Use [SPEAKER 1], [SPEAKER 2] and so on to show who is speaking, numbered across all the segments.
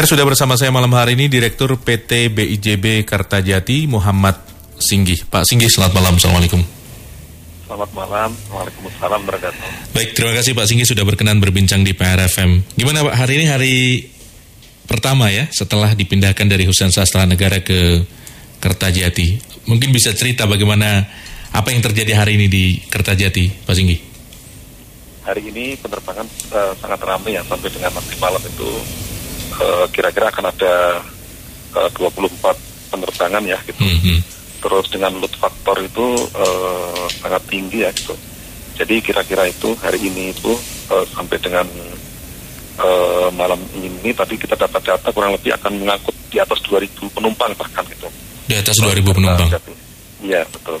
[SPEAKER 1] Pendengar sudah bersama saya malam hari ini Direktur PT BIJB Kartajati Muhammad Singgih. Pak Singgih, selamat malam. Assalamualaikum.
[SPEAKER 2] Selamat malam. Waalaikumsalam warahmatullahi
[SPEAKER 1] Baik, terima kasih Pak Singgih sudah berkenan berbincang di PRFM. Gimana Pak, hari ini hari pertama ya setelah dipindahkan dari Husein Sastra Negara ke Kertajati. Mungkin bisa cerita bagaimana apa yang terjadi hari ini di Kertajati, Pak Singgih?
[SPEAKER 2] Hari ini penerbangan uh, sangat ramai ya sampai dengan nanti malam itu uh, kira-kira akan ada uh, 24 penerbangan ya gitu. Mm -hmm. Terus dengan load faktor itu uh, sangat tinggi ya gitu. Jadi kira-kira itu hari ini itu uh, sampai dengan uh, malam ini tadi kita dapat data kurang lebih akan mengangkut di atas 2000 penumpang bahkan gitu.
[SPEAKER 1] Di atas 2000 penumpang.
[SPEAKER 2] Iya betul.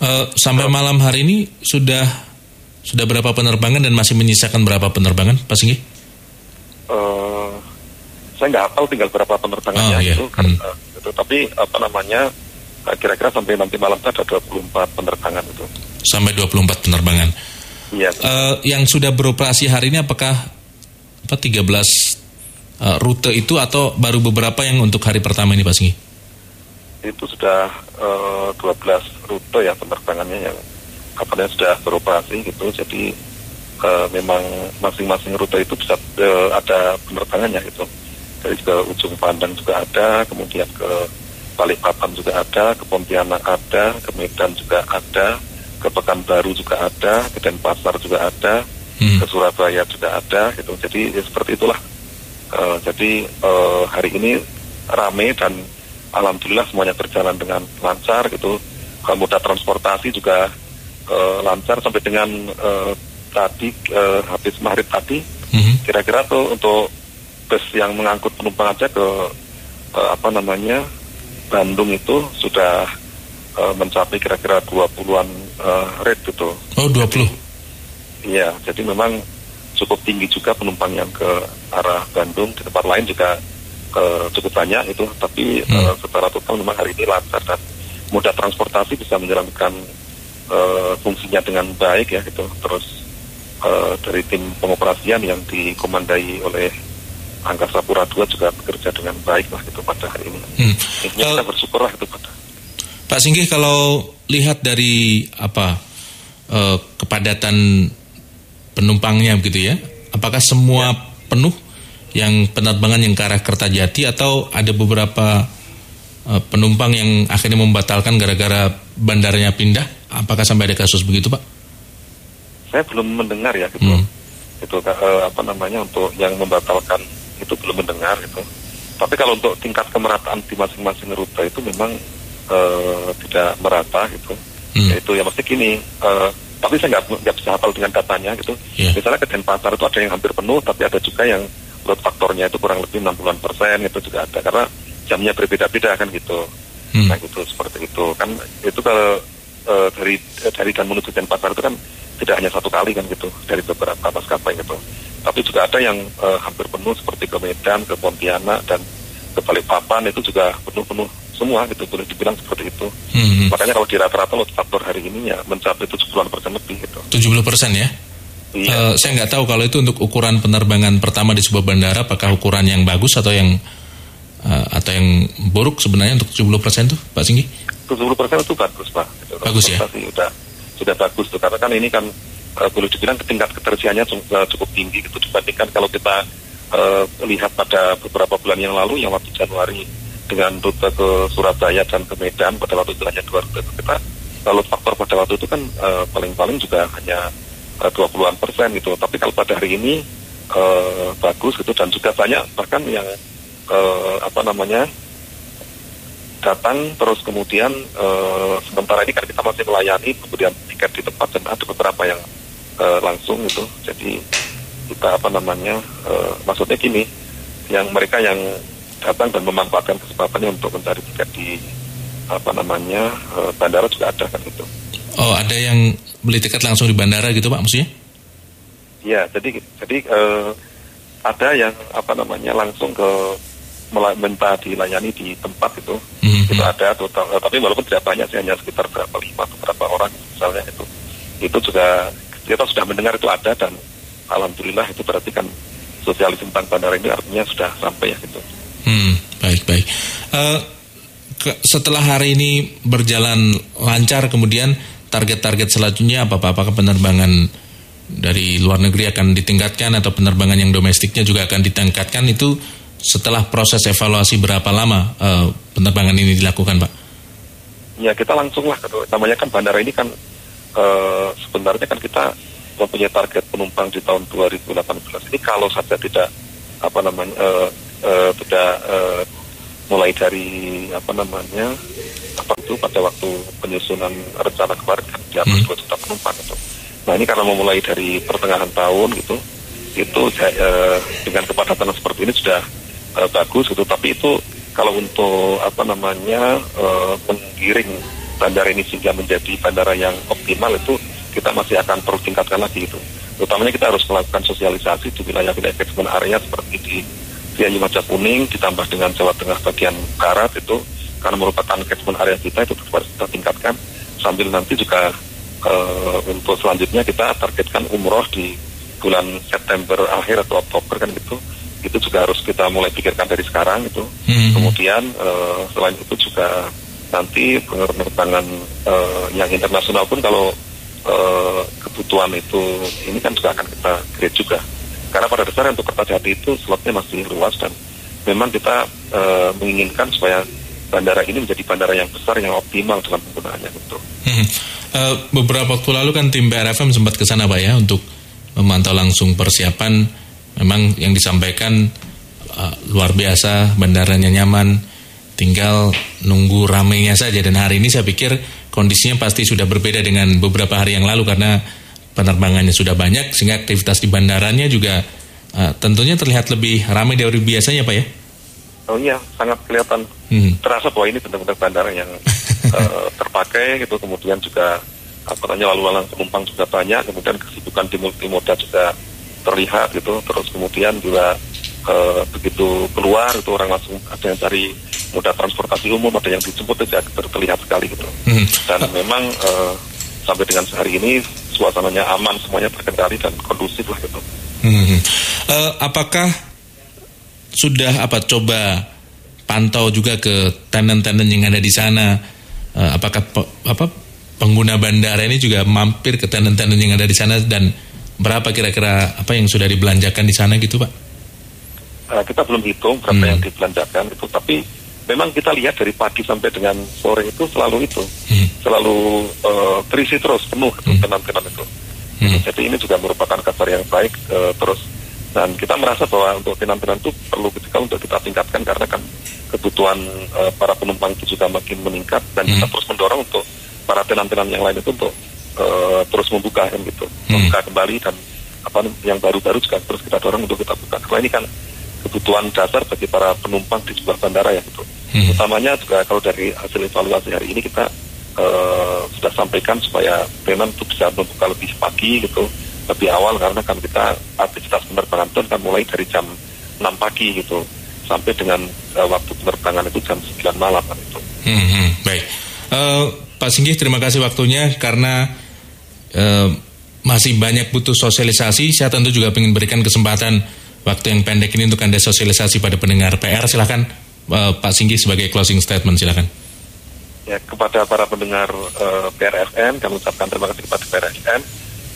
[SPEAKER 1] Uh, sampai uh, malam hari ini sudah sudah berapa penerbangan dan masih menyisakan berapa penerbangan, Pak Singgi?
[SPEAKER 2] Uh, saya nggak hafal tinggal berapa penerbangannya oh, iya. itu, karena, hmm. itu, tapi apa namanya kira-kira sampai nanti malam ada 24 penerbangan itu.
[SPEAKER 1] Sampai 24 penerbangan.
[SPEAKER 2] Iya.
[SPEAKER 1] Uh, yang sudah beroperasi hari ini apakah apa 13 uh, rute itu atau baru beberapa yang untuk hari pertama ini Pak Singi?
[SPEAKER 2] Itu sudah uh, 12 rute ya penerbangannya yang kapalnya sudah beroperasi gitu. Jadi uh, memang masing-masing rute itu bisa uh, ada penerbangannya gitu. Dari ke ujung Pandang juga ada, kemudian ke Balikpapan juga ada, ke Pontianak ada, ke Medan juga ada, ke Pekanbaru juga ada, ke Denpasar juga ada, hmm. ke Surabaya juga ada gitu jadi ya seperti itulah uh, jadi uh, hari ini rame dan alhamdulillah semuanya berjalan dengan lancar gitu moda transportasi juga uh, lancar sampai dengan uh, tadi uh, habis maghrib tadi hmm. kira-kira tuh untuk bus yang mengangkut penumpang aja ke uh, apa namanya Bandung itu sudah uh, mencapai kira-kira 20-an uh, rate gitu.
[SPEAKER 1] Oh, 20.
[SPEAKER 2] Iya, jadi memang cukup tinggi juga penumpang yang ke arah Bandung. Di tempat lain juga uh, cukup banyak itu, tapi hmm. uh, secara total memang hari ini lancar dan moda transportasi bisa menjalankan uh, fungsinya dengan baik ya gitu. Terus uh, dari tim pengoperasian yang dikomandai oleh Angkasa Pura II juga bekerja dengan baik lah gitu pada hari ini. Hmm. Kita bersyukur lah itu pada.
[SPEAKER 1] Pak Singgih kalau lihat dari apa uh, kepadatan penumpangnya begitu ya? Apakah semua ya. penuh yang penerbangan yang ke arah Kertajati atau ada beberapa uh, penumpang yang akhirnya membatalkan gara-gara bandaranya pindah? Apakah sampai ada kasus begitu, Pak?
[SPEAKER 2] Saya belum mendengar ya gitu. Hmm. Itu uh, apa namanya untuk yang membatalkan itu belum mendengar itu. Tapi kalau untuk tingkat kemerataan di masing-masing rute itu memang uh, tidak merata gitu. Hmm. Itu ya mesti gini. Uh, tapi saya nggak nggak bisa hafal dengan datanya gitu. Yeah. Misalnya ke Denpasar itu ada yang hampir penuh, tapi ada juga yang load faktornya itu kurang lebih 60-an persen itu juga ada karena jamnya berbeda-beda kan gitu. Hmm. Nah gitu seperti itu kan itu kalau e, dari dari dan menuju Denpasar itu kan tidak hanya satu kali kan gitu dari beberapa maskapai gitu. Tapi juga ada yang e, hampir penuh seperti ke Medan, ke Pontianak dan ke Balikpapan itu juga penuh-penuh semua gitu boleh dibilang seperti itu. Hmm. Makanya kalau di rata-rata load faktor hari ini ya mencapai 70 persen lebih gitu.
[SPEAKER 1] 70 persen ya? Iya. Uh, saya nggak tahu kalau itu untuk ukuran penerbangan pertama di sebuah bandara apakah ukuran yang bagus atau yang uh, atau yang buruk sebenarnya untuk 70 persen tuh Pak Singgi?
[SPEAKER 2] 70 persen itu bagus Pak.
[SPEAKER 1] Gitu. Bagus ya?
[SPEAKER 2] Sudah sudah bagus tuh karena kan ini kan uh, boleh dibilang tingkat keterisiannya cukup, cukup tinggi gitu. Dibandingkan kalau kita uh, lihat pada beberapa bulan yang lalu yang waktu Januari dengan rute ke Surabaya dan ke Medan pada waktu itu hanya dua rute. Kita kalau faktor pada waktu itu kan uh, paling-paling juga hanya uh, 20-an persen gitu. Tapi kalau pada hari ini uh, bagus gitu dan juga banyak bahkan yang uh, apa namanya datang terus kemudian uh, sementara ini kan kita masih melayani kemudian tiket di tempat dan ada beberapa yang uh, langsung gitu jadi kita apa namanya uh, maksudnya gini yang mereka yang datang dan memanfaatkan kesempatannya untuk mencari tiket di apa namanya uh, bandara juga ada kan itu.
[SPEAKER 1] Oh ada yang beli tiket langsung di bandara gitu pak maksudnya?
[SPEAKER 2] Iya jadi jadi uh, ada yang apa namanya langsung ke minta dilayani di tempat itu mm-hmm. itu ada total tapi walaupun tidak banyak sih hanya sekitar berapa lima atau berapa orang misalnya itu itu juga kita sudah mendengar itu ada dan alhamdulillah itu berarti kan sosialisasi tentang bandara ini artinya sudah sampai ya gitu.
[SPEAKER 1] Hmm, baik baik. Uh, ke, setelah hari ini berjalan lancar, kemudian target-target selanjutnya apa pak? Apakah penerbangan dari luar negeri akan ditingkatkan atau penerbangan yang domestiknya juga akan ditingkatkan itu setelah proses evaluasi berapa lama uh, penerbangan ini dilakukan pak?
[SPEAKER 2] Ya kita langsung lah, namanya kan bandara ini kan uh, sebenarnya kan kita mempunyai target penumpang di tahun 2018 ini kalau saja tidak apa namanya uh, uh, tidak uh, mulai dari apa namanya apa itu pada waktu penyusunan rencana kemarin kan di atas hmm. 2 juta penumpang itu. Nah ini karena memulai dari pertengahan tahun gitu, itu uh, dengan kepadatan seperti ini sudah uh, bagus gitu. Tapi itu kalau untuk apa namanya uh, menggiring bandara ini sehingga menjadi bandara yang optimal itu kita masih akan perlu tingkatkan lagi itu. Utamanya kita harus melakukan sosialisasi di wilayah-wilayah catchment area seperti di Via Maja Kuning ditambah dengan Jawa Tengah bagian barat itu karena merupakan catchment area kita itu harus kita tingkatkan sambil nanti juga uh, untuk selanjutnya kita targetkan umroh di bulan September akhir atau Oktober kan gitu itu juga harus kita mulai pikirkan dari sekarang itu. Hmm. Kemudian uh, selain itu juga nanti penerbangan uh, yang internasional pun kalau uh, kebutuhan itu ini kan juga akan kita create juga. Karena pada dasarnya untuk Kertajati itu slotnya masih luas dan memang kita uh, menginginkan supaya bandara ini menjadi bandara yang besar yang optimal dalam penggunaannya itu. Hmm.
[SPEAKER 1] Uh, beberapa waktu lalu kan tim BRFM sempat ke sana Pak ya untuk memantau langsung persiapan memang yang disampaikan uh, luar biasa, bandaranya nyaman, tinggal nunggu ramenya saja. Dan hari ini saya pikir kondisinya pasti sudah berbeda dengan beberapa hari yang lalu karena penerbangannya sudah banyak sehingga aktivitas di bandaranya juga uh, tentunya terlihat lebih ramai dari biasanya, Pak ya.
[SPEAKER 2] Oh iya, sangat kelihatan hmm. terasa bahwa ini benar-benar bandara yang uh, terpakai gitu. Kemudian juga apa namanya lalu lalang penumpang juga banyak. Kemudian kesibukan di multimoda juga terlihat gitu terus kemudian juga uh, begitu keluar itu orang langsung ada yang cari moda transportasi umum ada yang dijemput itu terlihat sekali gitu hmm. dan memang uh, sampai dengan sehari ini suasananya aman semuanya terkendali dan kondusif lah gitu
[SPEAKER 1] hmm. uh, apakah sudah apa coba pantau juga ke tenan-tenan yang ada di sana uh, apakah pe, apa pengguna bandara ini juga mampir ke tenan-tenan yang ada di sana dan berapa kira-kira apa yang sudah dibelanjakan di sana gitu Pak?
[SPEAKER 2] Uh, kita belum hitung berapa hmm. yang dibelanjakan itu, tapi memang kita lihat dari pagi sampai dengan sore itu selalu itu, hmm. selalu uh, terisi terus penuh hmm. tenan-tenan itu. Hmm. Jadi ini juga merupakan kabar yang baik uh, terus dan kita merasa bahwa untuk tenan-tenan itu perlu ketika untuk kita tingkatkan karena kan kebutuhan uh, para penumpang itu juga makin meningkat dan hmm. kita terus mendorong untuk para tenan-tenan yang lain itu untuk uh, terus membuka kan gitu hmm. membuka kembali dan apa yang baru-baru juga terus kita dorong untuk kita buka karena ini kan kebutuhan dasar bagi para penumpang di sebuah bandara ya gitu hmm. utamanya juga kalau dari hasil evaluasi hari ini kita uh, sudah sampaikan supaya tenan itu bisa membuka lebih pagi gitu lebih awal karena kan kita aktivitas penerbangan itu kan mulai dari jam 6 pagi gitu sampai dengan uh, waktu penerbangan itu jam 9 malam kan itu.
[SPEAKER 1] Hmm, hmm, baik. Uh, Pak Singgih terima kasih waktunya karena uh, masih banyak butuh sosialisasi. Saya tentu juga ingin berikan kesempatan waktu yang pendek ini untuk anda sosialisasi pada pendengar PR. Silahkan uh, Pak Singgih sebagai closing statement silahkan.
[SPEAKER 2] Ya kepada para pendengar uh, PRFM kami ucapkan terima kasih kepada PRFM.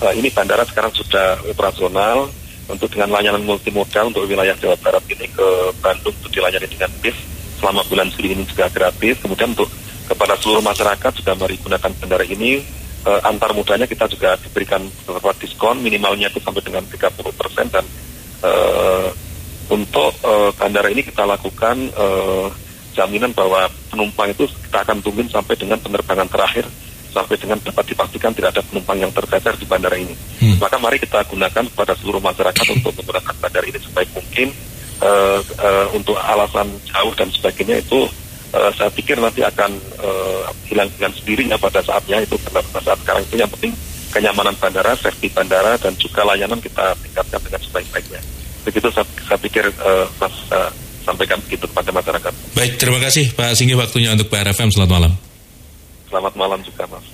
[SPEAKER 2] Uh, ini bandara sekarang sudah operasional untuk dengan layanan multimodal untuk wilayah Jawa Barat ini ke Bandung untuk dilayani dengan bis selama bulan Juli ini juga gratis. Kemudian untuk kepada seluruh masyarakat juga mari gunakan bandara ini antar mudanya kita juga diberikan beberapa diskon minimalnya itu sampai dengan 30 persen dan uh, untuk uh, bandara ini kita lakukan uh, jaminan bahwa penumpang itu kita akan tungguin sampai dengan penerbangan terakhir sampai dengan dapat dipastikan tidak ada penumpang yang tercecer di bandara ini. Hmm. Maka mari kita gunakan kepada seluruh masyarakat untuk menggunakan bandara ini sebaik mungkin uh, uh, untuk alasan jauh dan sebagainya itu uh, saya pikir nanti akan uh, hilang dengan sendirinya pada saatnya itu karena pada saat sekarang itu yang penting kenyamanan bandara, safety bandara dan juga layanan kita tingkatkan dengan sebaik-baiknya. Begitu saya, saya pikir uh, Mas uh, sampaikan begitu kepada masyarakat.
[SPEAKER 1] Baik, terima kasih Pak Singgi waktunya untuk PRFM. Selamat malam.
[SPEAKER 2] Selamat malam juga Mas.